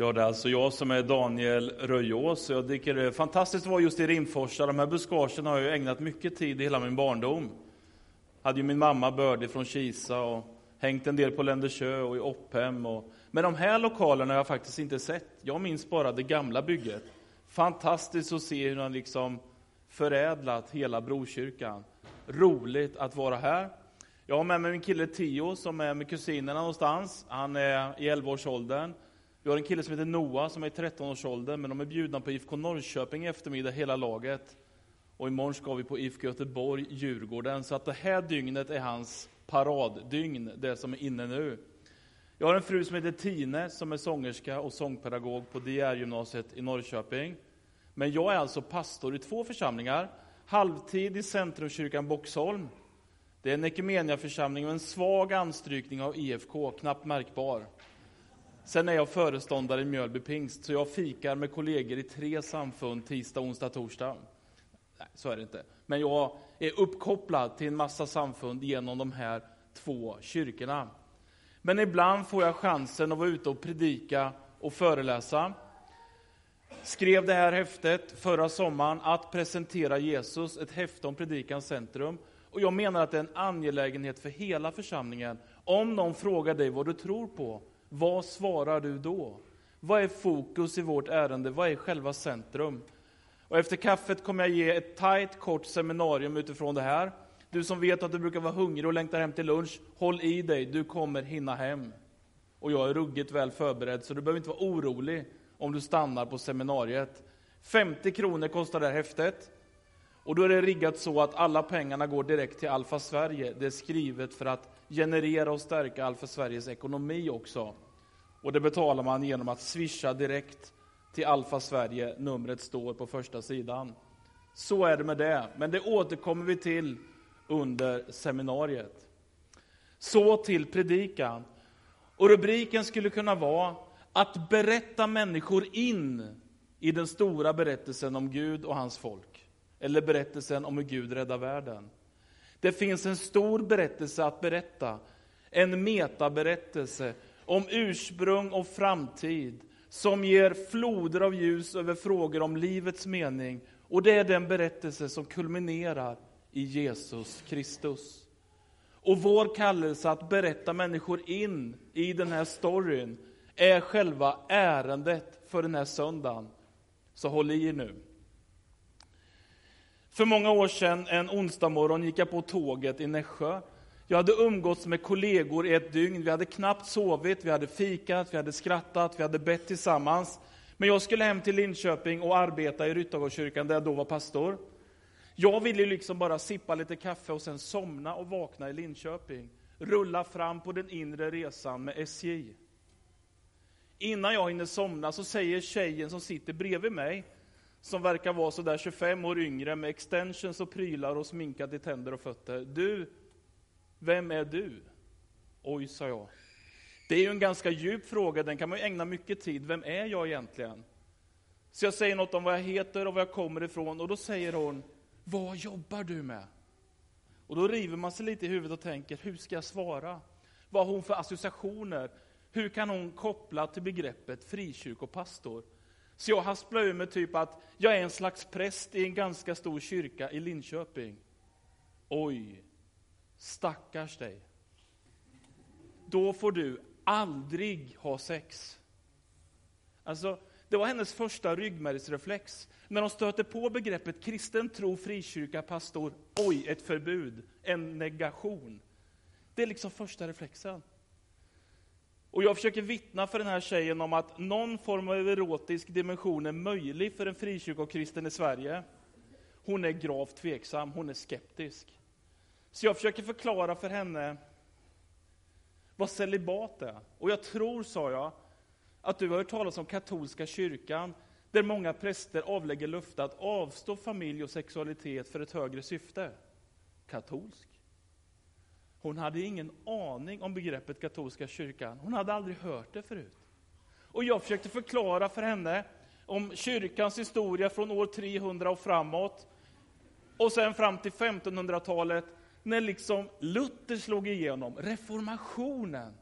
Ja, det är alltså jag som är Daniel Röjås. Jag tycker det eh, är fantastiskt att vara just i Rimforsa. De här buskagen har jag ägnat mycket tid i hela min barndom. Hade ju min mamma bördig från Kisa och hängt en del på Ländersjö och i Opphem. Och... Men de här lokalerna har jag faktiskt inte sett. Jag minns bara det gamla bygget. Fantastiskt att se hur han liksom förädlat hela Brokyrkan. Roligt att vara här. Jag har med mig min kille Tio som är med kusinerna någonstans. Han är i 11-årsåldern. Vi har en kille som heter Noah som är i 13-årsåldern, men de är bjudna på IFK Norrköping i eftermiddag, hela laget. Och imorgon ska vi på IFK Göteborg, Djurgården. Så att det här dygnet är hans paraddygn, det som är inne nu. Jag har en fru som heter Tine, som är sångerska och sångpedagog på DR-gymnasiet i Norrköping. Men jag är alltså pastor i två församlingar. Halvtid i Centrumkyrkan Boxholm. Det är en församling med en svag anstrykning av IFK, knappt märkbar. Sen är jag föreståndare i Mjölby pingst, så jag fikar med kollegor i tre samfund tisdag, onsdag, torsdag. Nej, så är det inte. Men jag är uppkopplad till en massa samfund genom de här två kyrkorna. Men ibland får jag chansen att vara ute och predika och föreläsa. Skrev det här häftet förra sommaren, Att presentera Jesus, ett häfte om Predikans centrum. Och jag menar att det är en angelägenhet för hela församlingen. Om någon frågar dig vad du tror på, vad svarar du då? Vad är fokus i vårt ärende? Vad är själva centrum? Och efter kaffet kommer jag ge ett tajt, kort seminarium utifrån det här. Du som vet att du brukar vara hungrig och längtar hem till lunch, håll i dig, du kommer hinna hem. Och jag är ruggigt väl förberedd, så du behöver inte vara orolig om du stannar på seminariet. 50 kronor kostar det här häftet. Och då är det riggat så att alla pengarna går direkt till Alfa Sverige. Det är skrivet för att generera och stärka Alfa Sveriges ekonomi också. Och det betalar man genom att swisha direkt till Alfa Sverige. Numret står på första sidan. Så är det med det, men det återkommer vi till under seminariet. Så till predikan. Och rubriken skulle kunna vara att berätta människor in i den stora berättelsen om Gud och hans folk. Eller berättelsen om hur Gud räddar världen. Det finns en stor berättelse att berätta, en metaberättelse om ursprung och framtid, som ger floder av ljus över frågor om livets mening. Och det är den berättelse som kulminerar i Jesus Kristus. Och vår kallelse att berätta människor in i den här storyn är själva ärendet för den här söndagen. Så håll i er nu. För många år sedan, en onsdag morgon, gick jag på tåget i Nässjö. Jag hade umgåtts med kollegor i ett dygn. Vi hade knappt sovit, vi hade fikat, vi hade skrattat, vi hade bett tillsammans. Men jag skulle hem till Linköping och arbeta i Ryttargårdskyrkan, där jag då var pastor. Jag ville liksom bara sippa lite kaffe och sen somna och vakna i Linköping. Rulla fram på den inre resan med SJ. Innan jag hinner somna så säger tjejen som sitter bredvid mig, som verkar vara så där 25 år yngre med extensions och prylar och sminkat i tänder och fötter. Du, vem är du? Oj, sa jag. Det är ju en ganska djup fråga, den kan man ju ägna mycket tid. Vem är jag egentligen? Så jag säger något om vad jag heter och var jag kommer ifrån och då säger hon, vad jobbar du med? Och då river man sig lite i huvudet och tänker, hur ska jag svara? Vad har hon för associationer? Hur kan hon koppla till begreppet frikyrkopastor? Så jag hasplar ur med typ att jag är en slags präst i en ganska stor kyrka i Linköping. Oj, stackars dig. Då får du aldrig ha sex. Alltså, det var hennes första ryggmärgsreflex. När hon stöter på begreppet kristen tro, frikyrka, pastor, oj, ett förbud, en negation. Det är liksom första reflexen. Och jag försöker vittna för den här tjejen om att någon form av erotisk dimension är möjlig för en frikyrkokristen i Sverige. Hon är gravt tveksam, hon är skeptisk. Så jag försöker förklara för henne vad celibat är. Och jag tror, sa jag, att du har hört talas om katolska kyrkan, där många präster avlägger löfte att avstå familj och sexualitet för ett högre syfte. Katolsk? Hon hade ingen aning om begreppet katolska kyrkan. Hon hade aldrig hört det förut. Och jag försökte förklara för henne om kyrkans historia från år 300 och framåt. Och sen fram till 1500-talet, när liksom Luther slog igenom, reformationen.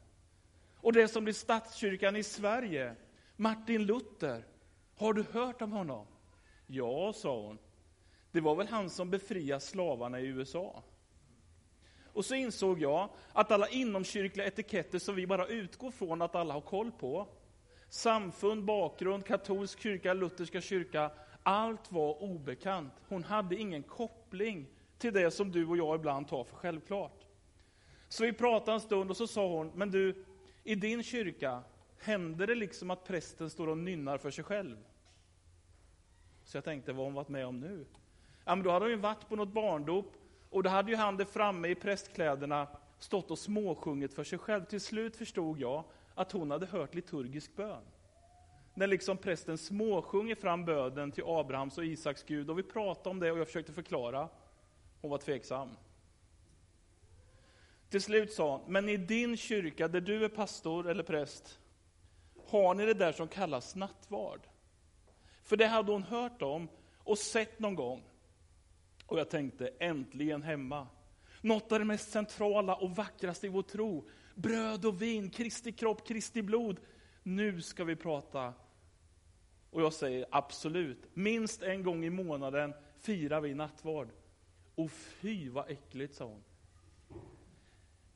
Och det som blir statskyrkan i Sverige. Martin Luther, har du hört om honom? Ja, sa hon. Det var väl han som befriade slavarna i USA. Och så insåg jag att alla inomkyrkliga etiketter som vi bara utgår från att alla har koll på, samfund, bakgrund, katolsk kyrka, lutherska kyrka, allt var obekant. Hon hade ingen koppling till det som du och jag ibland tar för självklart. Så vi pratade en stund och så sa hon, men du, i din kyrka, händer det liksom att prästen står och nynnar för sig själv? Så jag tänkte, vad har hon varit med om nu? Ja, men då hade hon ju varit på något barndop, och då hade ju han där framme i prästkläderna stått och småsjungit för sig själv. Till slut förstod jag att hon hade hört liturgisk bön. När liksom prästen småsjunger fram böden till Abrahams och Isaks Gud, och vi pratade om det och jag försökte förklara. Hon var tveksam. Till slut sa hon, men i din kyrka där du är pastor eller präst, har ni det där som kallas nattvard? För det hade hon hört om och sett någon gång. Och jag tänkte, äntligen hemma. Något av det mest centrala och vackraste i vår tro. Bröd och vin, Kristi kropp, Kristi blod. Nu ska vi prata. Och jag säger absolut, minst en gång i månaden firar vi nattvard. Och fy vad äckligt, sa hon.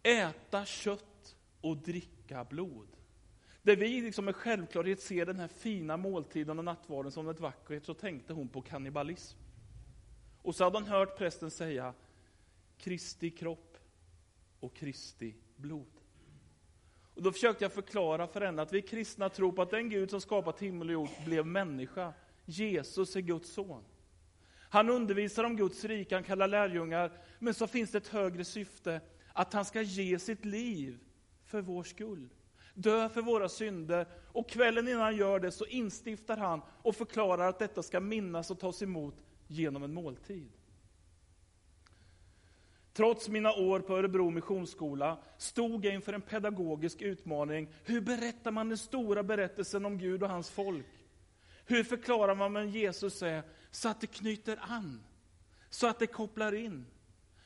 Äta kött och dricka blod. Där vi liksom med självklarhet ser den här fina måltiden och nattvarden som ett vackert, så tänkte hon på kannibalism. Och så hade han hört prästen säga Kristi kropp och Kristi blod. Och då försökte jag förklara för henne att vi kristna tror på att den Gud som skapat himmel och jord blev människa. Jesus är Guds son. Han undervisar om Guds rike, han kallar lärjungar, men så finns det ett högre syfte, att han ska ge sitt liv för vår skull. Dö för våra synder, och kvällen innan han gör det så instiftar han och förklarar att detta ska minnas och tas emot genom en måltid. Trots mina år på Örebro Missionsskola stod jag inför en pedagogisk utmaning. Hur berättar man den stora berättelsen om Gud och hans folk? Hur förklarar man vem Jesus är, så att det knyter an? Så att det kopplar in?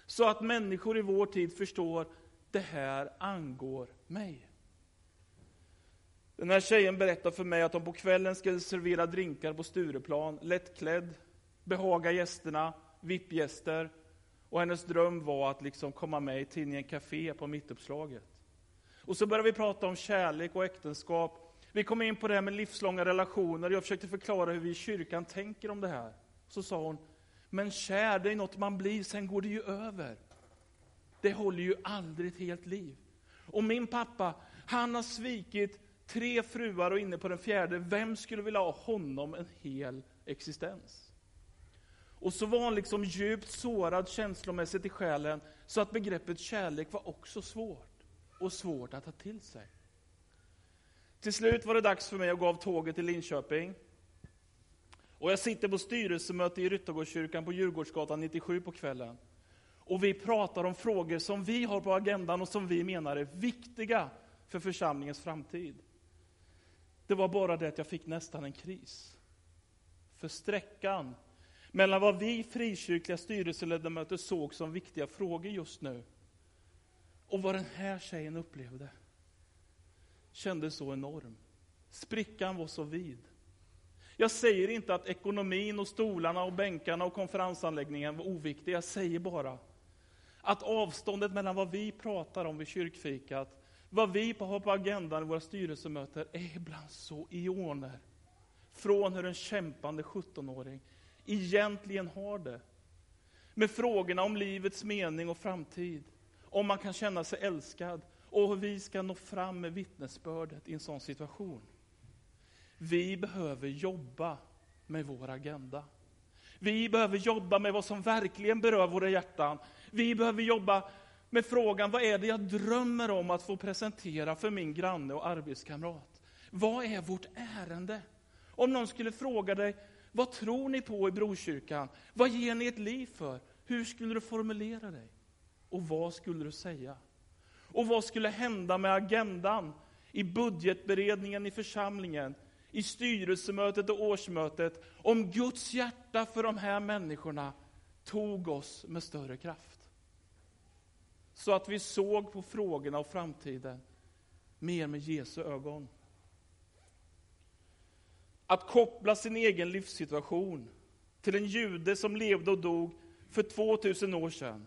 Så att människor i vår tid förstår, det här angår mig. Den här tjejen berättar för mig att de på kvällen skulle servera drinkar på Stureplan, lättklädd, behaga gästerna, VIP-gäster. Och hennes dröm var att liksom komma med i tidningen Café på mittuppslaget. Och så började vi prata om kärlek och äktenskap. Vi kom in på det här med livslånga relationer. Jag försökte förklara hur vi i kyrkan tänker om det här. Så sa hon, men kär, det är något man blir, sen går det ju över. Det håller ju aldrig ett helt liv. Och min pappa, han har svikit tre fruar och inne på den fjärde. Vem skulle vilja ha honom en hel existens? Och så var han liksom djupt sårad känslomässigt i själen, så att begreppet kärlek var också svårt, och svårt att ta till sig. Till slut var det dags för mig att gå av tåget till Linköping. Och jag sitter på styrelsemöte i Ryttargårdskyrkan på Djurgårdsgatan 97 på kvällen. Och vi pratar om frågor som vi har på agendan och som vi menar är viktiga för församlingens framtid. Det var bara det att jag fick nästan en kris. För sträckan mellan vad vi frikyrkliga styrelseledamöter såg som viktiga frågor just nu och vad den här tjejen upplevde kändes så enorm. Sprickan var så vid. Jag säger inte att ekonomin och stolarna och bänkarna och konferensanläggningen var oviktiga. Jag säger bara att avståndet mellan vad vi pratar om vid kyrkfikat, vad vi har på agendan i våra styrelsemöten, är ibland så ioner. Från hur en kämpande 17-åring egentligen har det. Med frågorna om livets mening och framtid, om man kan känna sig älskad och hur vi ska nå fram med vittnesbördet i en sån situation. Vi behöver jobba med vår agenda. Vi behöver jobba med vad som verkligen berör våra hjärtan. Vi behöver jobba med frågan, vad är det jag drömmer om att få presentera för min granne och arbetskamrat? Vad är vårt ärende? Om någon skulle fråga dig, vad tror ni på i Brokyrkan? Vad ger ni ett liv för? Hur skulle du formulera dig? Och vad skulle du säga? Och vad skulle hända med agendan i budgetberedningen i församlingen, i styrelsemötet och årsmötet, om Guds hjärta för de här människorna tog oss med större kraft? Så att vi såg på frågorna och framtiden mer med Jesu ögon att koppla sin egen livssituation till en jude som levde och dog för 2000 år sedan.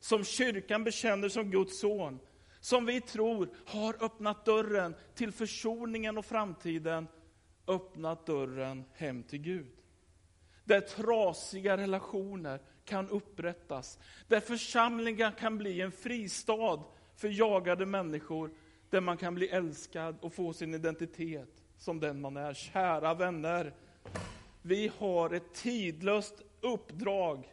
Som kyrkan bekänner som Guds son. Som vi tror har öppnat dörren till försoningen och framtiden. Öppnat dörren hem till Gud. Där trasiga relationer kan upprättas. Där församlingar kan bli en fristad för jagade människor. Där man kan bli älskad och få sin identitet som den man är. Kära vänner, vi har ett tidlöst uppdrag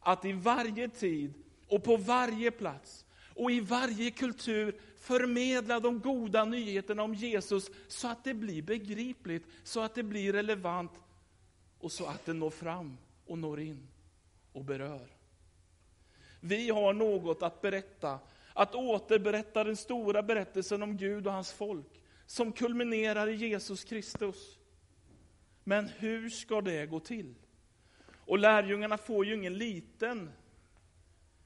att i varje tid och på varje plats och i varje kultur förmedla de goda nyheterna om Jesus så att det blir begripligt, så att det blir relevant och så att det når fram och når in och berör. Vi har något att berätta, att återberätta den stora berättelsen om Gud och hans folk, som kulminerar i Jesus Kristus. Men hur ska det gå till? Och lärjungarna får ju ingen liten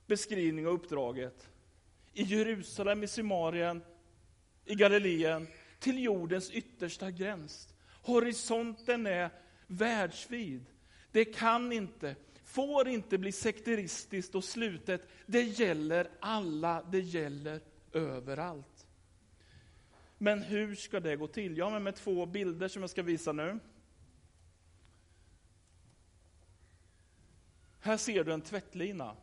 beskrivning av uppdraget. I Jerusalem, i Samarien, i Galileen, till jordens yttersta gräns. Horisonten är världsvid. Det kan inte, får inte bli sekteristiskt och slutet. Det gäller alla, det gäller överallt. Men hur ska det gå till? Jag har med mig två bilder som jag ska visa nu. Här ser du en tvättlina.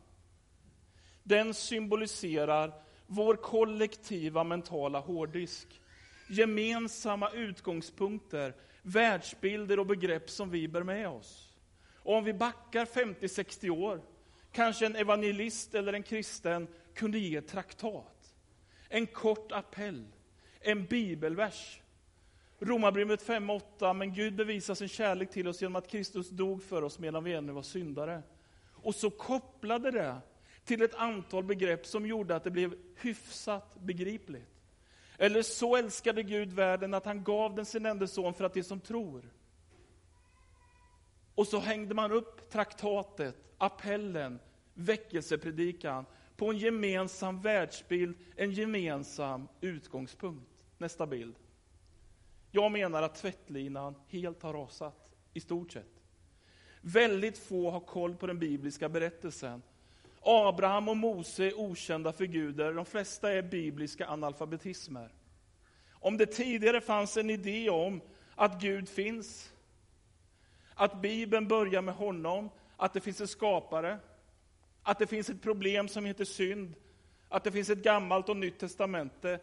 Den symboliserar vår kollektiva mentala hårddisk. Gemensamma utgångspunkter, världsbilder och begrepp som vi bär med oss. Och om vi backar 50-60 år, kanske en evangelist eller en kristen kunde ge traktat. En kort appell, en bibelvers. Romarbrevet 5.8, men Gud bevisar sin kärlek till oss genom att Kristus dog för oss medan vi ännu var syndare. Och så kopplade det till ett antal begrepp som gjorde att det blev hyfsat begripligt. Eller så älskade Gud världen att han gav den sin enda son för att de som tror. Och så hängde man upp traktatet, appellen, väckelsepredikan på en gemensam världsbild, en gemensam utgångspunkt. Nästa bild. Jag menar att tvättlinan helt har rasat, i stort sett. Väldigt få har koll på den bibliska berättelsen. Abraham och Mose är okända figurer, de flesta är bibliska analfabetismer. Om det tidigare fanns en idé om att Gud finns, att Bibeln börjar med honom, att det finns en skapare, att det finns ett problem som heter synd, att det finns ett gammalt och nytt testamente,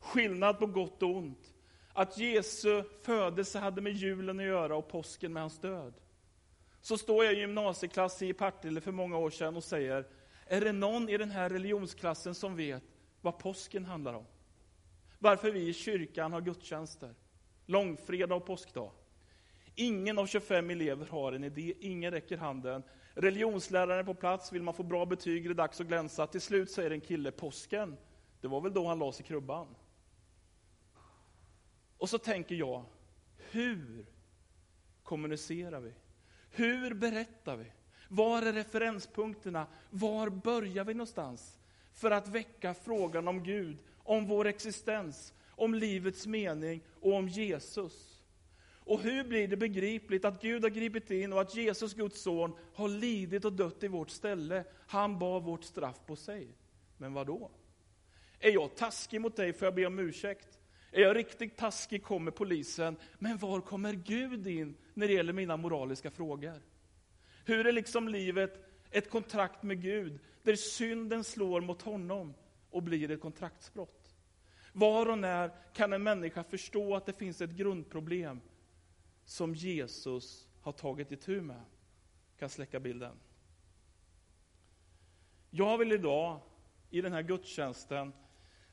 skillnad på gott och ont, att Jesu födelse hade med julen att göra och påsken med hans död. Så står jag i gymnasieklass i Partille för många år sedan och säger, är det någon i den här religionsklassen som vet vad påsken handlar om? Varför vi i kyrkan har gudstjänster, långfredag och påskdag. Ingen av 25 elever har en idé, ingen räcker handen. Religionsläraren är på plats, vill man få bra betyg är det dags att glänsa. Till slut säger en kille, påsken, det var väl då han la sig i krubban. Och så tänker jag, hur kommunicerar vi? Hur berättar vi? Var är referenspunkterna? Var börjar vi någonstans? För att väcka frågan om Gud, om vår existens, om livets mening och om Jesus. Och hur blir det begripligt att Gud har gripit in och att Jesus, Guds son, har lidit och dött i vårt ställe? Han bar vårt straff på sig. Men vad då? Är jag taskig mot dig får jag be om ursäkt. Är jag riktigt taskig kommer polisen. Men var kommer Gud in när det gäller mina moraliska frågor? Hur är liksom livet ett kontrakt med Gud, där synden slår mot honom och blir ett kontraktsbrott? Var och när kan en människa förstå att det finns ett grundproblem som Jesus har tagit itu med? Jag kan släcka bilden. Jag vill idag, i den här gudstjänsten,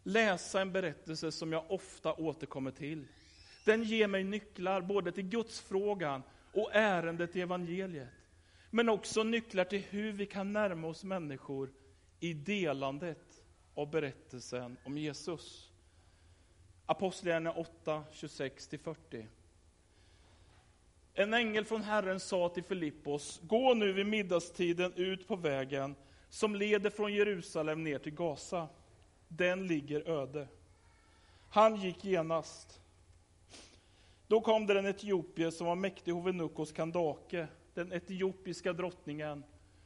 läsa en berättelse som jag ofta återkommer till. Den ger mig nycklar både till gudsfrågan och ärendet i evangeliet. Men också nycklar till hur vi kan närma oss människor i delandet av berättelsen om Jesus. Apostlagärningarna 8, 26-40. En ängel från Herren sa till Filippos, gå nu vid middagstiden ut på vägen som leder från Jerusalem ner till Gaza. Den ligger öde. Han gick genast. Då kom det en etiopier som var mäktig Hovenukos Kandake, den etiopiska drottningen,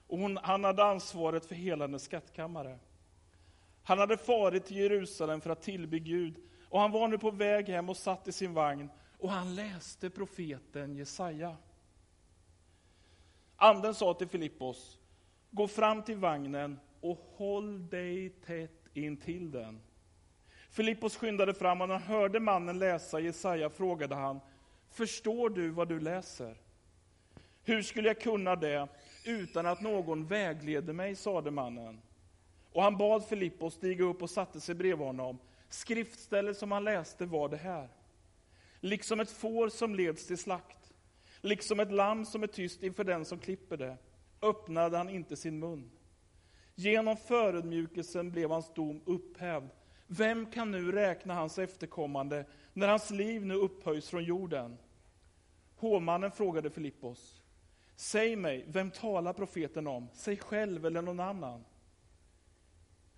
och hon, han hade ansvaret för hela hennes skattkammare. Han hade farit till Jerusalem för att tillbe Gud, och han var nu på väg hem och satt i sin vagn, och han läste profeten Jesaja. Anden sa till Filippos, gå fram till vagnen och håll dig tätt intill den. Filippos skyndade fram och när han hörde mannen läsa Jesaja frågade han, förstår du vad du läser? Hur skulle jag kunna det utan att någon vägleder mig, sade mannen. Och han bad Filippos stiga upp och satte sig bredvid honom. Skriftstället som han läste var det här. Liksom ett får som leds till slakt, liksom ett lamm som är tyst inför den som klipper det, öppnade han inte sin mun. Genom förödmjukelsen blev hans dom upphävd. Vem kan nu räkna hans efterkommande när hans liv nu upphöjs från jorden? Hovmannen frågade Filippos. Säg mig, vem talar profeten om? Sig själv eller någon annan?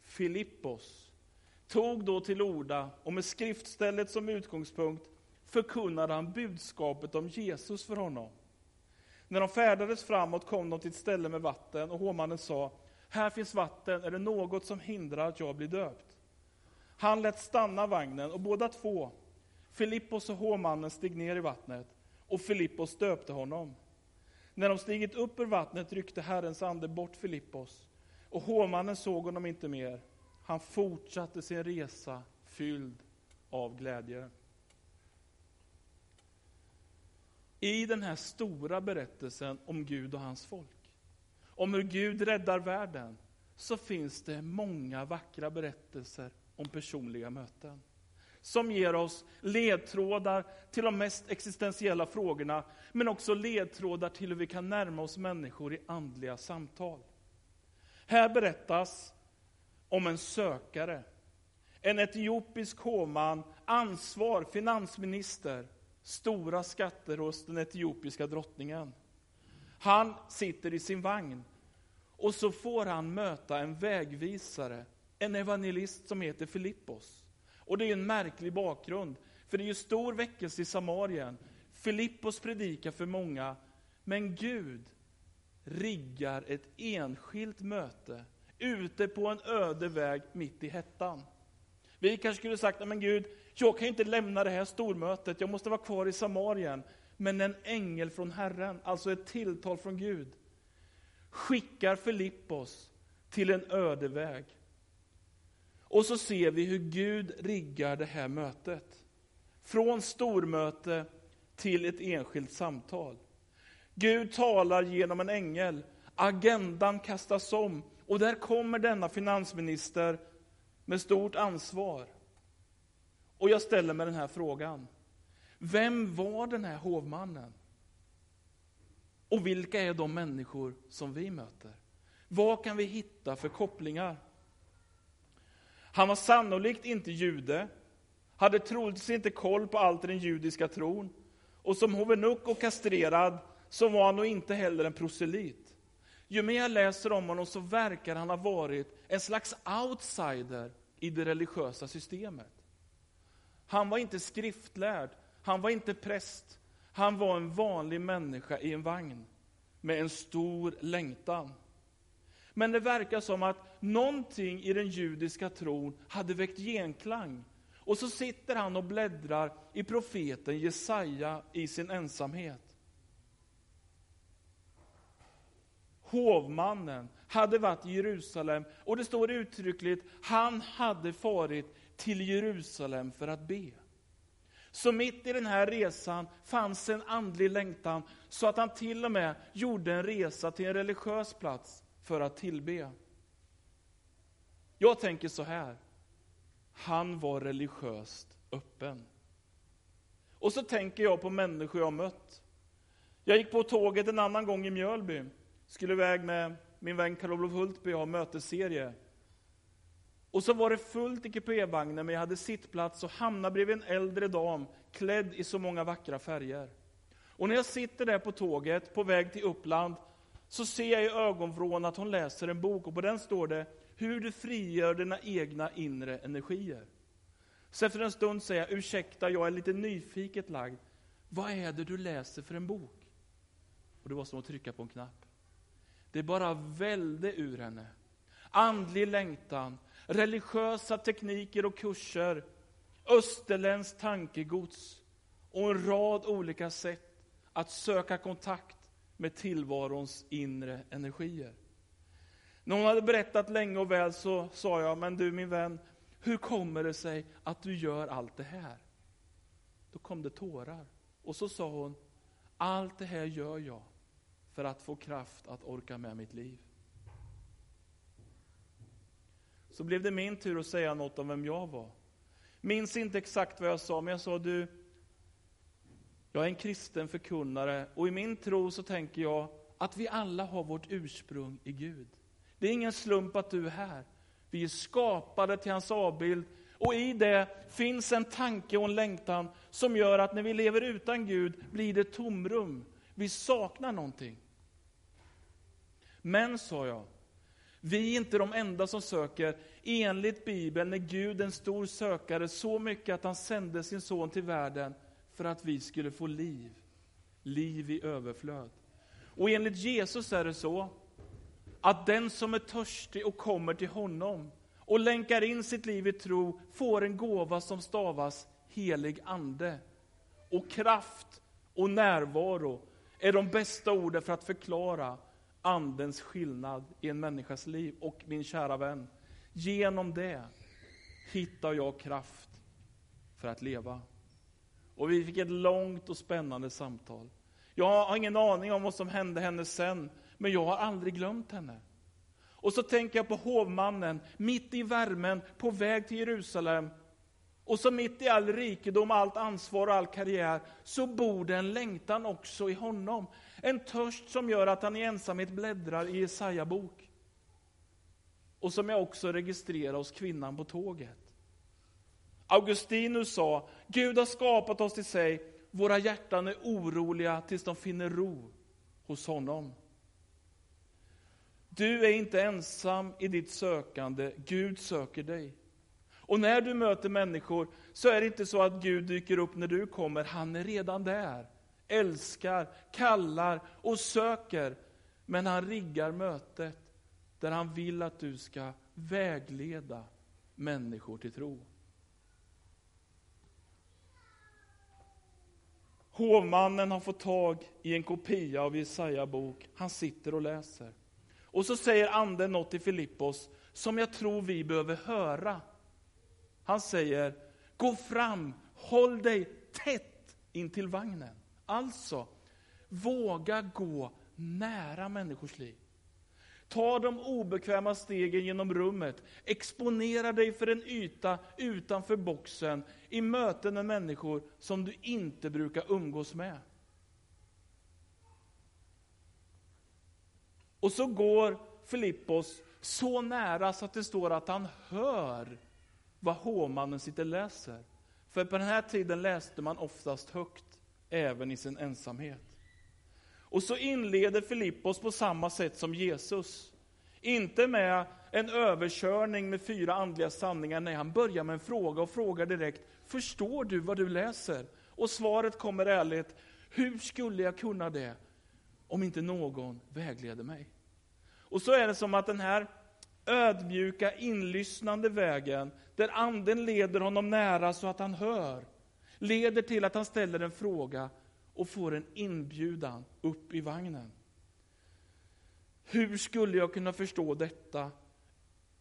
Filippos tog då till orda och med skriftstället som utgångspunkt förkunnade han budskapet om Jesus för honom. När de färdades framåt kom de till ett ställe med vatten och hovmannen sa, här finns vatten, är det något som hindrar att jag blir döpt? Han lät stanna vagnen och båda två, Filippos och hovmannen, steg ner i vattnet och Filippos döpte honom. När de stigit upp ur vattnet ryckte Herrens ande bort Filippos och hovmannen såg honom inte mer. Han fortsatte sin resa fylld av glädje. I den här stora berättelsen om Gud och hans folk, om hur Gud räddar världen, så finns det många vackra berättelser om personliga möten. Som ger oss ledtrådar till de mest existentiella frågorna, men också ledtrådar till hur vi kan närma oss människor i andliga samtal. Här berättas om en sökare, en etiopisk hovman, ansvar, finansminister, stora skatter hos den etiopiska drottningen. Han sitter i sin vagn och så får han möta en vägvisare, en evangelist som heter Filippos. Och det är en märklig bakgrund, för det är ju stor väckelse i Samarien. Filippos predikar för många, men Gud riggar ett enskilt möte ute på en öde väg mitt i hettan. Vi kanske skulle sagt, men Gud, jag kan inte lämna det här stormötet, jag måste vara kvar i Samarien. Men en ängel från Herren, alltså ett tilltal från Gud, skickar Filippos till en öde väg. Och så ser vi hur Gud riggar det här mötet. Från stormöte till ett enskilt samtal. Gud talar genom en ängel, agendan kastas om och där kommer denna finansminister med stort ansvar. Och jag ställer mig den här frågan. Vem var den här hovmannen? Och vilka är de människor som vi möter? Vad kan vi hitta för kopplingar? Han var sannolikt inte jude, hade troligtvis inte koll på allt i den judiska tron, och som hovenuk och kastrerad så var han nog inte heller en proselit. Ju mer jag läser om honom så verkar han ha varit en slags outsider i det religiösa systemet. Han var inte skriftlärd, han var inte präst, han var en vanlig människa i en vagn med en stor längtan. Men det verkar som att någonting i den judiska tron hade väckt genklang. Och så sitter han och bläddrar i profeten Jesaja i sin ensamhet. Hovmannen hade varit i Jerusalem och det står uttryckligt, han hade farit till Jerusalem för att be. Så mitt i den här resan fanns en andlig längtan, så att han till och med gjorde en resa till en religiös plats för att tillbe. Jag tänker så här, han var religiöst öppen. Och så tänker jag på människor jag mött. Jag gick på tåget en annan gång i Mjölby, skulle iväg med min vän Karl-Olof Hultby och ha mötesserie. Och så var det fullt i kupévagnen, men jag hade sittplats och hamnade bredvid en äldre dam klädd i så många vackra färger. Och när jag sitter där på tåget på väg till Uppland så ser jag i ögonvrån att hon läser en bok och på den står det hur du frigör dina egna inre energier. Så efter en stund säger jag, ursäkta, jag är lite nyfiket lagd. vad är det du läser för en bok? Och det var som att trycka på en knapp. Det bara välde ur henne. Andlig längtan, religiösa tekniker och kurser, österländskt tankegods och en rad olika sätt att söka kontakt med tillvarons inre energier. När hon hade berättat länge och väl så sa jag, men du min vän, hur kommer det sig att du gör allt det här? Då kom det tårar. Och så sa hon, allt det här gör jag för att få kraft att orka med mitt liv. Så blev det min tur att säga något om vem jag var. Minns inte exakt vad jag sa, men jag sa du, jag är en kristen förkunnare och i min tro så tänker jag att vi alla har vårt ursprung i Gud. Det är ingen slump att du är här. Vi är skapade till hans avbild och i det finns en tanke och en längtan som gör att när vi lever utan Gud blir det tomrum. Vi saknar någonting. Men, sa jag, vi är inte de enda som söker. Enligt Bibeln är Gud en stor sökare så mycket att han sände sin son till världen för att vi skulle få liv. Liv i överflöd. Och enligt Jesus är det så att den som är törstig och kommer till honom och länkar in sitt liv i tro får en gåva som stavas helig ande. Och kraft och närvaro är de bästa orden för att förklara andens skillnad i en människas liv. Och min kära vän, genom det hittar jag kraft för att leva. Och vi fick ett långt och spännande samtal. Jag har ingen aning om vad som hände henne sen, men jag har aldrig glömt henne. Och så tänker jag på hovmannen, mitt i värmen, på väg till Jerusalem. Och så mitt i all rikedom, allt ansvar och all karriär, så bor det en längtan också i honom. En törst som gör att han i ensamhet bläddrar i Jesaja bok. Och som jag också registrerar hos kvinnan på tåget. Augustinus sa, Gud har skapat oss till sig, våra hjärtan är oroliga tills de finner ro hos honom. Du är inte ensam i ditt sökande, Gud söker dig. Och när du möter människor så är det inte så att Gud dyker upp när du kommer, han är redan där. Älskar, kallar och söker. Men han riggar mötet där han vill att du ska vägleda människor till tro. Hovmannen har fått tag i en kopia av Jesaja bok. Han sitter och läser. Och så säger anden något till Filippos som jag tror vi behöver höra. Han säger, gå fram, håll dig tätt in till vagnen. Alltså, våga gå nära människors liv. Ta de obekväma stegen genom rummet. Exponera dig för en yta utanför boxen i möten med människor som du inte brukar umgås med. Och så går Filippos så nära så att det står att han hör vad hovmannen sitter och läser. För på den här tiden läste man oftast högt, även i sin ensamhet. Och så inleder Filippos på samma sätt som Jesus. Inte med en överkörning med fyra andliga sanningar, nej, han börjar med en fråga och frågar direkt, förstår du vad du läser? Och svaret kommer ärligt, hur skulle jag kunna det om inte någon vägleder mig? Och så är det som att den här ödmjuka, inlyssnande vägen, där anden leder honom nära så att han hör, leder till att han ställer en fråga och får en inbjudan upp i vagnen. Hur skulle jag kunna förstå detta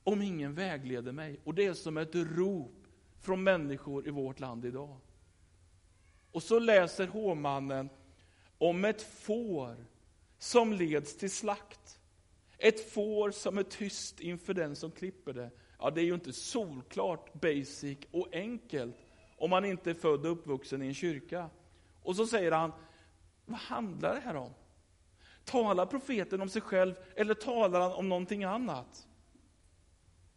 om ingen vägleder mig? Och det är som ett rop från människor i vårt land idag. Och så läser hovmannen om ett får som leds till slakt. Ett får som är tyst inför den som klipper det. Ja, det är ju inte solklart, basic och enkelt om man inte är född och uppvuxen i en kyrka. Och så säger han, vad handlar det här om? Talar profeten om sig själv eller talar han om någonting annat?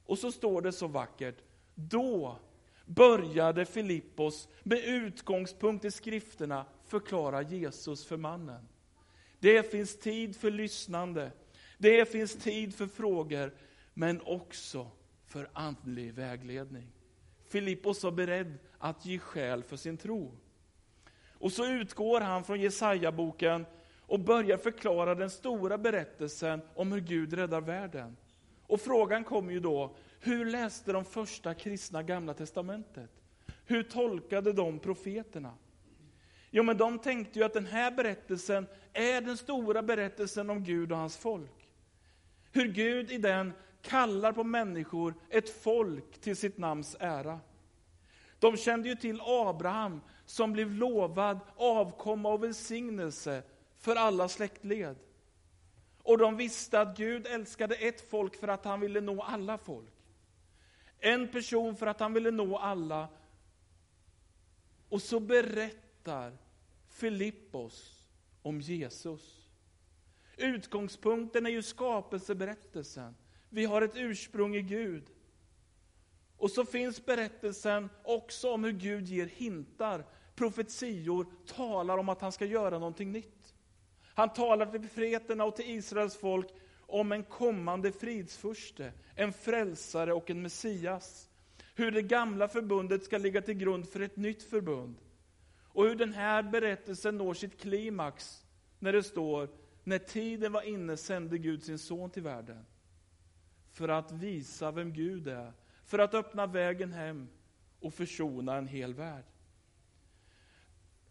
Och så står det så vackert, då började Filippos med utgångspunkt i skrifterna förklara Jesus för mannen. Det finns tid för lyssnande, det finns tid för frågor, men också för andlig vägledning. Filippos var beredd att ge skäl för sin tro. Och så utgår han från Jesaja-boken och börjar förklara den stora berättelsen om hur Gud räddar världen. Och frågan kommer ju då, hur läste de första kristna Gamla Testamentet? Hur tolkade de profeterna? Jo, men de tänkte ju att den här berättelsen är den stora berättelsen om Gud och hans folk. Hur Gud i den kallar på människor, ett folk, till sitt namns ära. De kände ju till Abraham som blev lovad avkomma och välsignelse för alla släktled. Och de visste att Gud älskade ett folk för att han ville nå alla folk. En person för att han ville nå alla. Och så berättar Filippos om Jesus. Utgångspunkten är ju skapelseberättelsen. Vi har ett ursprung i Gud. Och så finns berättelsen också om hur Gud ger hintar, profetior, talar om att han ska göra någonting nytt. Han talar till profeterna och till Israels folk om en kommande fridsfurste, en frälsare och en Messias. Hur det gamla förbundet ska ligga till grund för ett nytt förbund. Och hur den här berättelsen når sitt klimax när det står, när tiden var inne sände Gud sin son till världen. För att visa vem Gud är, för att öppna vägen hem och försona en hel värld.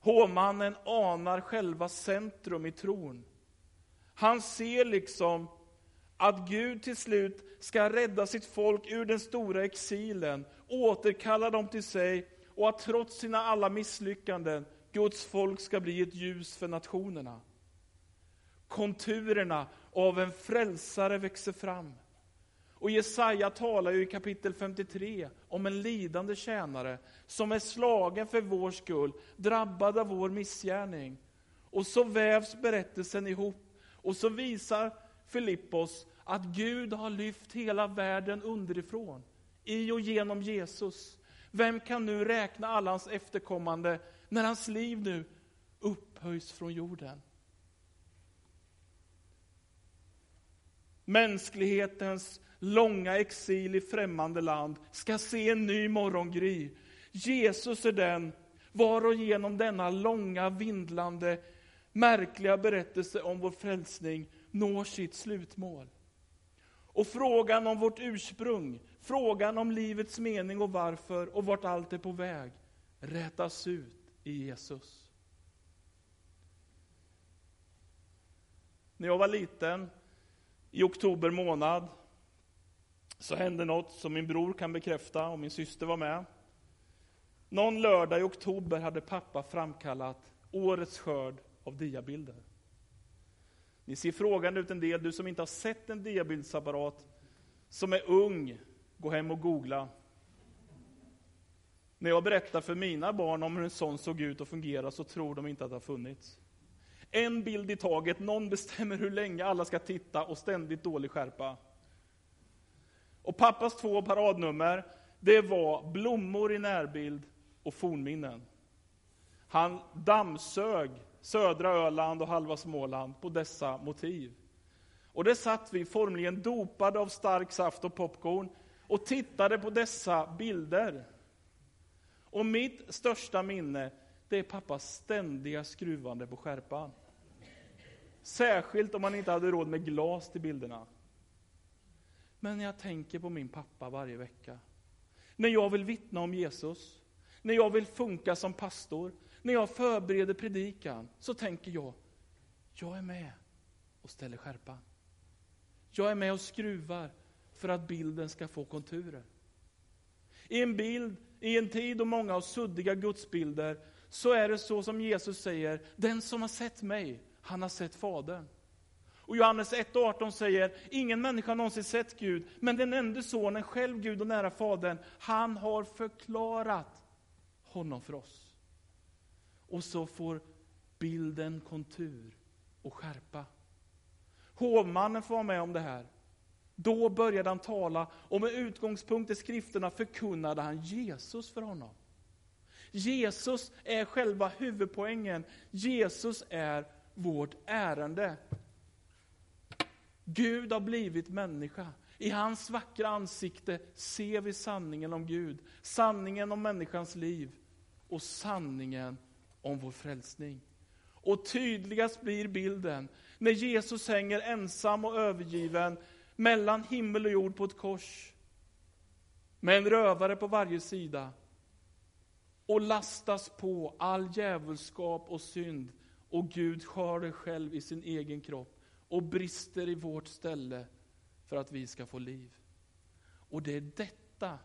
Hovmannen anar själva centrum i tron. Han ser liksom att Gud till slut ska rädda sitt folk ur den stora exilen, återkalla dem till sig och att trots sina alla misslyckanden, Guds folk ska bli ett ljus för nationerna. Konturerna av en frälsare växer fram. Och Jesaja talar ju i kapitel 53 om en lidande tjänare som är slagen för vår skull, drabbad av vår missgärning. Och så vävs berättelsen ihop och så visar Filippos att Gud har lyft hela världen underifrån, i och genom Jesus. Vem kan nu räkna alla hans efterkommande när hans liv nu upphöjs från jorden? Mänsklighetens långa exil i främmande land ska se en ny morgongry. Jesus är den var och genom denna långa, vindlande, märkliga berättelse om vår frälsning når sitt slutmål. Och frågan om vårt ursprung, frågan om livets mening och varför och vart allt är på väg, rätas ut i Jesus. När jag var liten, i oktober månad, så hände något som min bror kan bekräfta och min syster var med. Någon lördag i oktober hade pappa framkallat årets skörd av diabilder. Ni ser frågande ut en del, du som inte har sett en diabildsapparat, som är ung, gå hem och googla. När jag berättar för mina barn om hur en sån såg ut och fungerade så tror de inte att det har funnits. En bild i taget, någon bestämmer hur länge alla ska titta och ständigt dålig skärpa. Och pappas två paradnummer, det var blommor i närbild och fornminnen. Han dammsög södra Öland och halva Småland på dessa motiv. Och där satt vi formligen dopade av stark saft och popcorn och tittade på dessa bilder. Och mitt största minne, det är pappas ständiga skruvande på skärpan. Särskilt om man inte hade råd med glas till bilderna. Men när jag tänker på min pappa varje vecka, när jag vill vittna om Jesus, när jag vill funka som pastor, när jag förbereder predikan, så tänker jag, jag är med och ställer skärpan. Jag är med och skruvar för att bilden ska få konturer. I en bild, i en tid då många har suddiga gudsbilder, så är det så som Jesus säger, den som har sett mig, han har sett Fadern. Och Johannes 1.18 säger, ingen människa har någonsin sett Gud, men den enda sonen, själv Gud och nära Fadern, han har förklarat honom för oss. Och så får bilden kontur och skärpa. Hovmannen får vara med om det här. Då började han tala och med utgångspunkt i skrifterna förkunnade han Jesus för honom. Jesus är själva huvudpoängen. Jesus är vårt ärende. Gud har blivit människa. I hans vackra ansikte ser vi sanningen om Gud, sanningen om människans liv och sanningen om vår frälsning. Och tydligast blir bilden när Jesus hänger ensam och övergiven mellan himmel och jord på ett kors. Med en rövare på varje sida. Och lastas på all djävulskap och synd. Och Gud skär det själv i sin egen kropp och brister i vårt ställe för att vi ska få liv. Och det är detta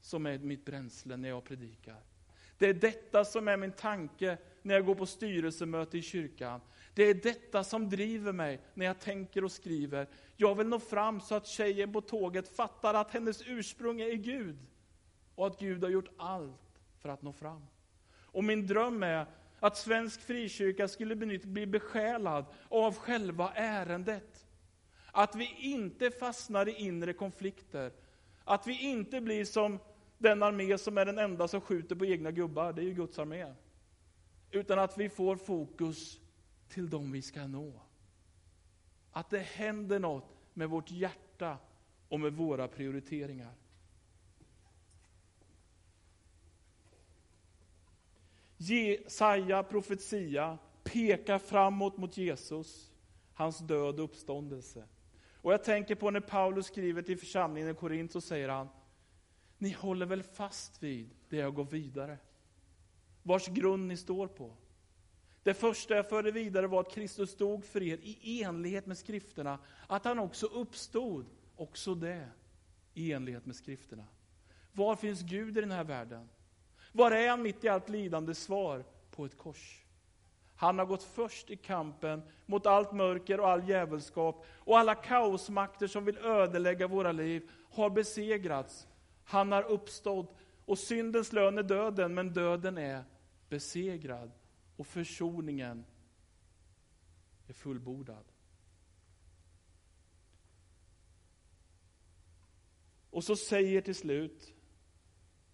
som är mitt bränsle när jag predikar. Det är detta som är min tanke när jag går på styrelsemöte i kyrkan. Det är detta som driver mig när jag tänker och skriver. Jag vill nå fram så att tjejen på tåget fattar att hennes ursprung är Gud. Och att Gud har gjort allt för att nå fram. Och min dröm är att svensk frikyrka skulle bli besjälad av själva ärendet. Att vi inte fastnar i inre konflikter. Att vi inte blir som den armé som är den enda som skjuter på egna gubbar, det är ju Guds armé. Utan att vi får fokus till dem vi ska nå. Att det händer något med vårt hjärta och med våra prioriteringar. Jesaja profetia pekar framåt mot Jesus, hans död och uppståndelse. Och jag tänker på när Paulus skriver till församlingen i Korint så säger han, ni håller väl fast vid det jag går vidare? Vars grund ni står på. Det första jag förde vidare var att Kristus stod för er i enlighet med skrifterna. Att han också uppstod, också det, i enlighet med skrifterna. Var finns Gud i den här världen? Var är han mitt i allt lidande? Svar, på ett kors. Han har gått först i kampen mot allt mörker och all djävulskap och alla kaosmakter som vill ödelägga våra liv har besegrats. Han har uppstått och syndens lön är döden, men döden är besegrad och försoningen är fullbordad. Och så säger till slut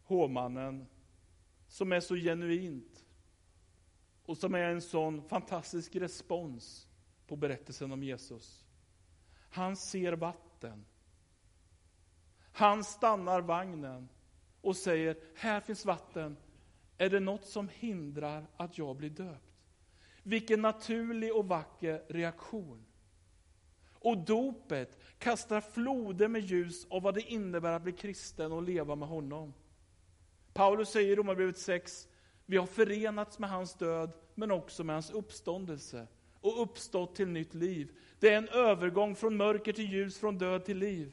hovmannen, som är så genuint och som är en sån fantastisk respons på berättelsen om Jesus. Han ser vatten. Han stannar vagnen och säger, här finns vatten. Är det något som hindrar att jag blir döpt? Vilken naturlig och vacker reaktion. Och dopet kastar floder med ljus av vad det innebär att bli kristen och leva med honom. Paulus säger i Romarbrevet 6, vi har förenats med hans död, men också med hans uppståndelse och uppstått till nytt liv. Det är en övergång från mörker till ljus, från död till liv.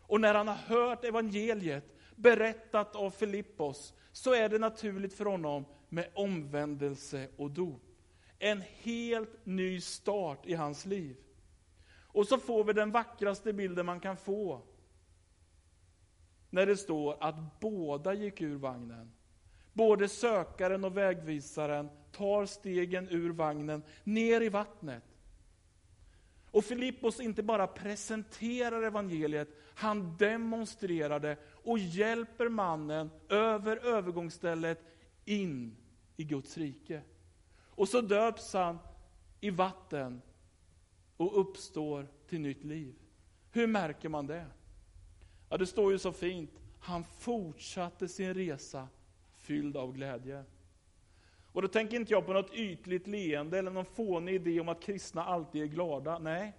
Och när han har hört evangeliet berättat av Filippos, så är det naturligt för honom med omvändelse och dop. En helt ny start i hans liv. Och så får vi den vackraste bilden man kan få när det står att båda gick ur vagnen. Både sökaren och vägvisaren tar stegen ur vagnen ner i vattnet. Och Filippos inte bara presenterar evangeliet, han demonstrerar det och hjälper mannen över övergångsstället in i Guds rike. Och så döps han i vatten och uppstår till nytt liv. Hur märker man det? Ja, det står ju så fint. Han fortsatte sin resa fylld av glädje. Och då tänker inte jag på något ytligt leende eller någon fånig idé om att kristna alltid är glada. Nej,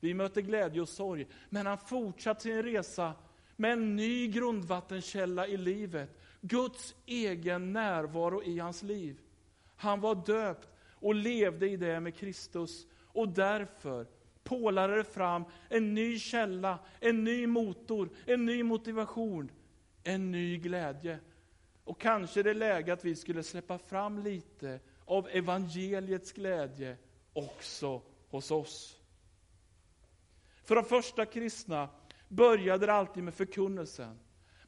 vi möter glädje och sorg. Men han fortsatte sin resa med en ny grundvattenkälla i livet. Guds egen närvaro i hans liv. Han var döpt och levde i det med Kristus. Och därför pålade det fram en ny källa, en ny motor, en ny motivation, en ny glädje. Och kanske det är läge att vi skulle släppa fram lite av evangeliets glädje också hos oss. För de första kristna började det alltid med förkunnelsen.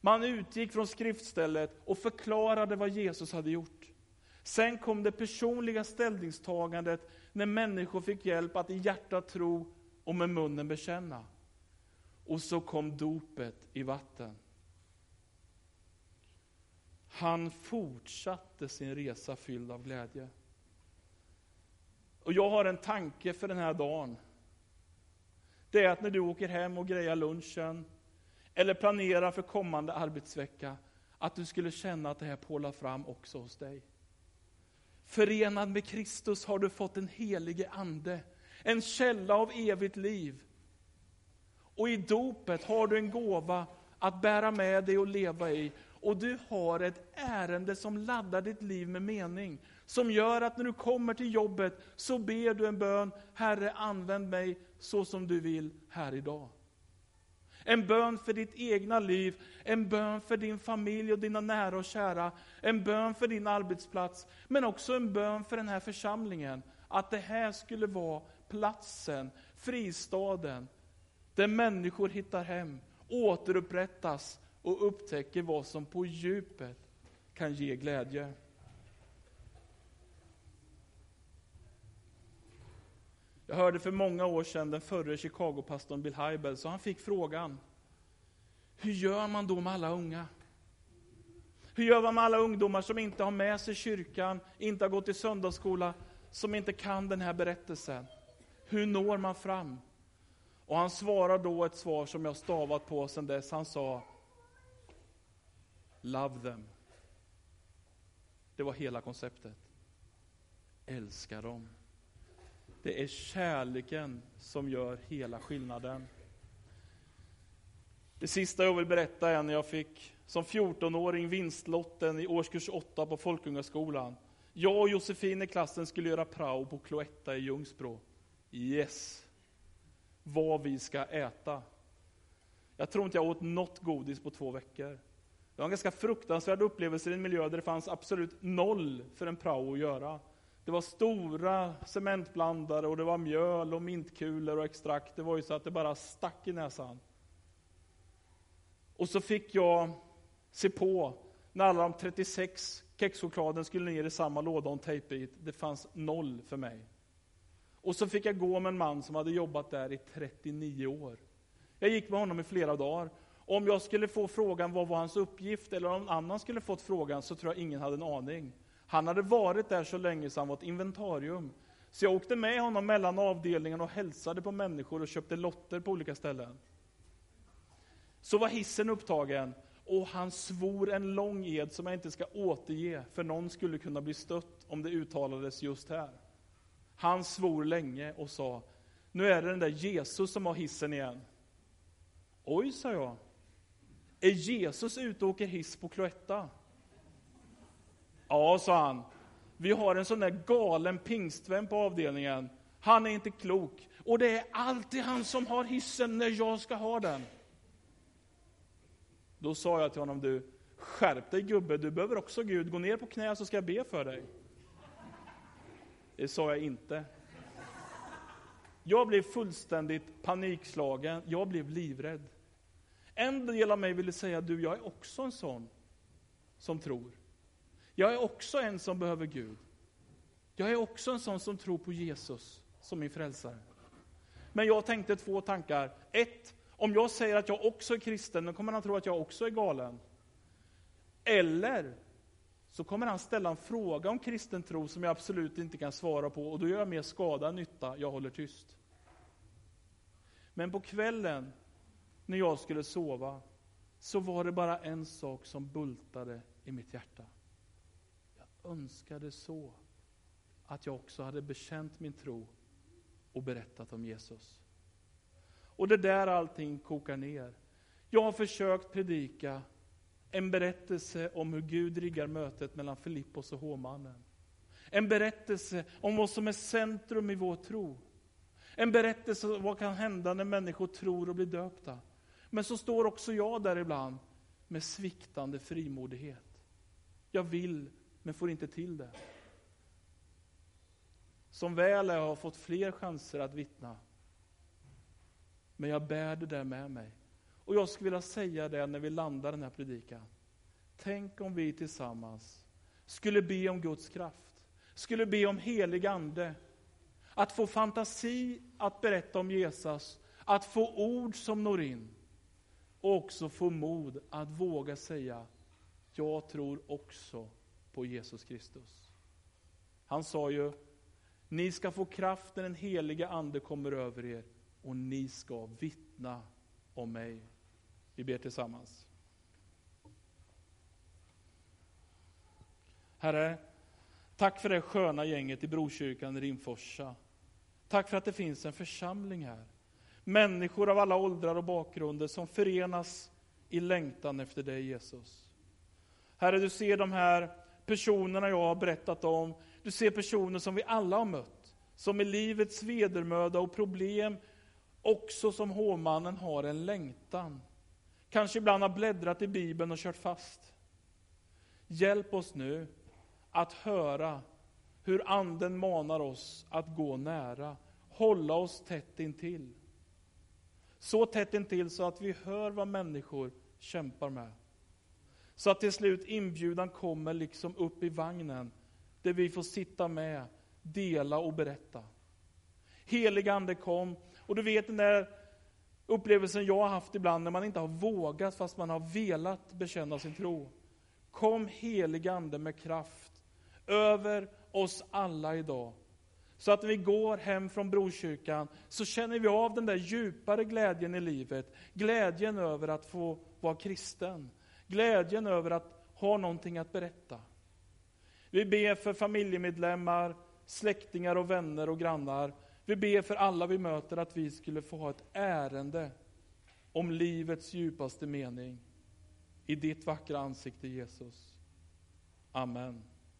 Man utgick från skriftstället och förklarade vad Jesus hade gjort. Sen kom det personliga ställningstagandet när människor fick hjälp att i hjärtat tro och med munnen bekänna. Och så kom dopet i vatten. Han fortsatte sin resa fylld av glädje. Och jag har en tanke för den här dagen. Det är att när du åker hem och grejar lunchen, eller planerar för kommande arbetsvecka, att du skulle känna att det här pålar fram också hos dig. Förenad med Kristus har du fått en helige ande, en källa av evigt liv. Och i dopet har du en gåva att bära med dig och leva i. Och du har ett ärende som laddar ditt liv med mening. Som gör att när du kommer till jobbet så ber du en bön, Herre använd mig så som du vill här idag. En bön för ditt egna liv, en bön för din familj och dina nära och kära, en bön för din arbetsplats, men också en bön för den här församlingen. Att det här skulle vara platsen, fristaden, där människor hittar hem, återupprättas och upptäcker vad som på djupet kan ge glädje. Jag hörde för många år sedan den förre Chicago-pastorn Bill Hybels, så han fick frågan, hur gör man då med alla unga? Hur gör man med alla ungdomar som inte har med sig kyrkan, inte har gått i söndagsskola, som inte kan den här berättelsen? Hur når man fram? Och han svarar då ett svar som jag stavat på sedan dess. Han sa Love them. Det var hela konceptet. Älska dem. Det är kärleken som gör hela skillnaden. Det sista jag vill berätta är när jag fick som 14-åring vinstlotten i årskurs 8 på Folkungaskolan. Jag och Josefin i klassen skulle göra prao på Cloetta i Ljungsbro. Yes! Vad vi ska äta. Jag tror inte jag åt något godis på två veckor. Det var en ganska fruktansvärd upplevelse i en miljö där det fanns absolut noll för en prao att göra. Det var stora cementblandare och det var mjöl och mintkulor och extrakt. Det var ju så att det bara stack i näsan. Och så fick jag se på när alla de 36 kexchokladen skulle ner i samma låda och en tejpbit. Det fanns noll för mig. Och så fick jag gå med en man som hade jobbat där i 39 år. Jag gick med honom i flera dagar. Om jag skulle få frågan vad var hans uppgift, eller om någon annan skulle fått frågan, så tror jag ingen hade en aning. Han hade varit där så länge så han var ett inventarium. Så jag åkte med honom mellan avdelningarna och hälsade på människor och köpte lotter på olika ställen. Så var hissen upptagen och han svor en lång ed som jag inte ska återge, för någon skulle kunna bli stött om det uttalades just här. Han svor länge och sa, nu är det den där Jesus som har hissen igen. Oj, sa jag. Är Jesus ute och åker hiss på Cloetta? Ja, sa han. Vi har en sån där galen pingstvän på avdelningen. Han är inte klok. Och det är alltid han som har hissen när jag ska ha den. Då sa jag till honom, du, skärp dig gubbe, du behöver också Gud. Gå ner på knä så ska jag be för dig. Det sa jag inte. Jag blev fullständigt panikslagen, jag blev livrädd. En del av mig ville säga, du, jag är också en sån som tror. Jag är också en som behöver Gud. Jag är också en sån som tror på Jesus som min frälsare. Men jag tänkte två tankar. Ett, om jag säger att jag också är kristen, då kommer han tro att jag också är galen. Eller så kommer han ställa en fråga om kristen tro som jag absolut inte kan svara på, och då gör jag mer skada än nytta, jag håller tyst. Men på kvällen, när jag skulle sova, så var det bara en sak som bultade i mitt hjärta önskade så att jag också hade bekänt min tro och berättat om Jesus. Och det är där allting kokar ner. Jag har försökt predika en berättelse om hur Gud riggar mötet mellan Filippos och hovmannen. En berättelse om vad som är centrum i vår tro. En berättelse om vad kan hända när människor tror och blir döpta. Men så står också jag där ibland med sviktande frimodighet. Jag vill men får inte till det. Som väl är har jag fått fler chanser att vittna. Men jag bär det där med mig. Och jag skulle vilja säga det när vi landar den här predikan. Tänk om vi tillsammans skulle be om Guds kraft, skulle be om helig ande, att få fantasi att berätta om Jesus, att få ord som når in och också få mod att våga säga, jag tror också på Jesus Kristus. Han sa ju, ni ska få kraft när den heliga Ande kommer över er och ni ska vittna om mig. Vi ber tillsammans. Herre, Tack för det sköna gänget i Brokyrkan i Rimforsa. Tack för att det finns en församling här. Människor av alla åldrar och bakgrunder som förenas i längtan efter dig Jesus. Herre, du ser de här personerna jag har berättat om. Du ser personer som vi alla har mött. Som i livets vedermöda och problem också som hovmannen har en längtan. Kanske ibland har bläddrat i Bibeln och kört fast. Hjälp oss nu att höra hur Anden manar oss att gå nära, hålla oss tätt intill. Så tätt intill så att vi hör vad människor kämpar med. Så att till slut inbjudan kommer liksom upp i vagnen, där vi får sitta med, dela och berätta. Helig Ande kom, och du vet den där upplevelsen jag har haft ibland när man inte har vågat fast man har velat bekänna sin tro. Kom helig Ande med kraft över oss alla idag. Så att när vi går hem från Brokyrkan så känner vi av den där djupare glädjen i livet. Glädjen över att få vara kristen. Glädjen över att ha någonting att berätta. Vi ber för familjemedlemmar, släktingar och vänner och grannar. Vi ber för alla vi möter att vi skulle få ha ett ärende om livets djupaste mening i ditt vackra ansikte Jesus. Amen.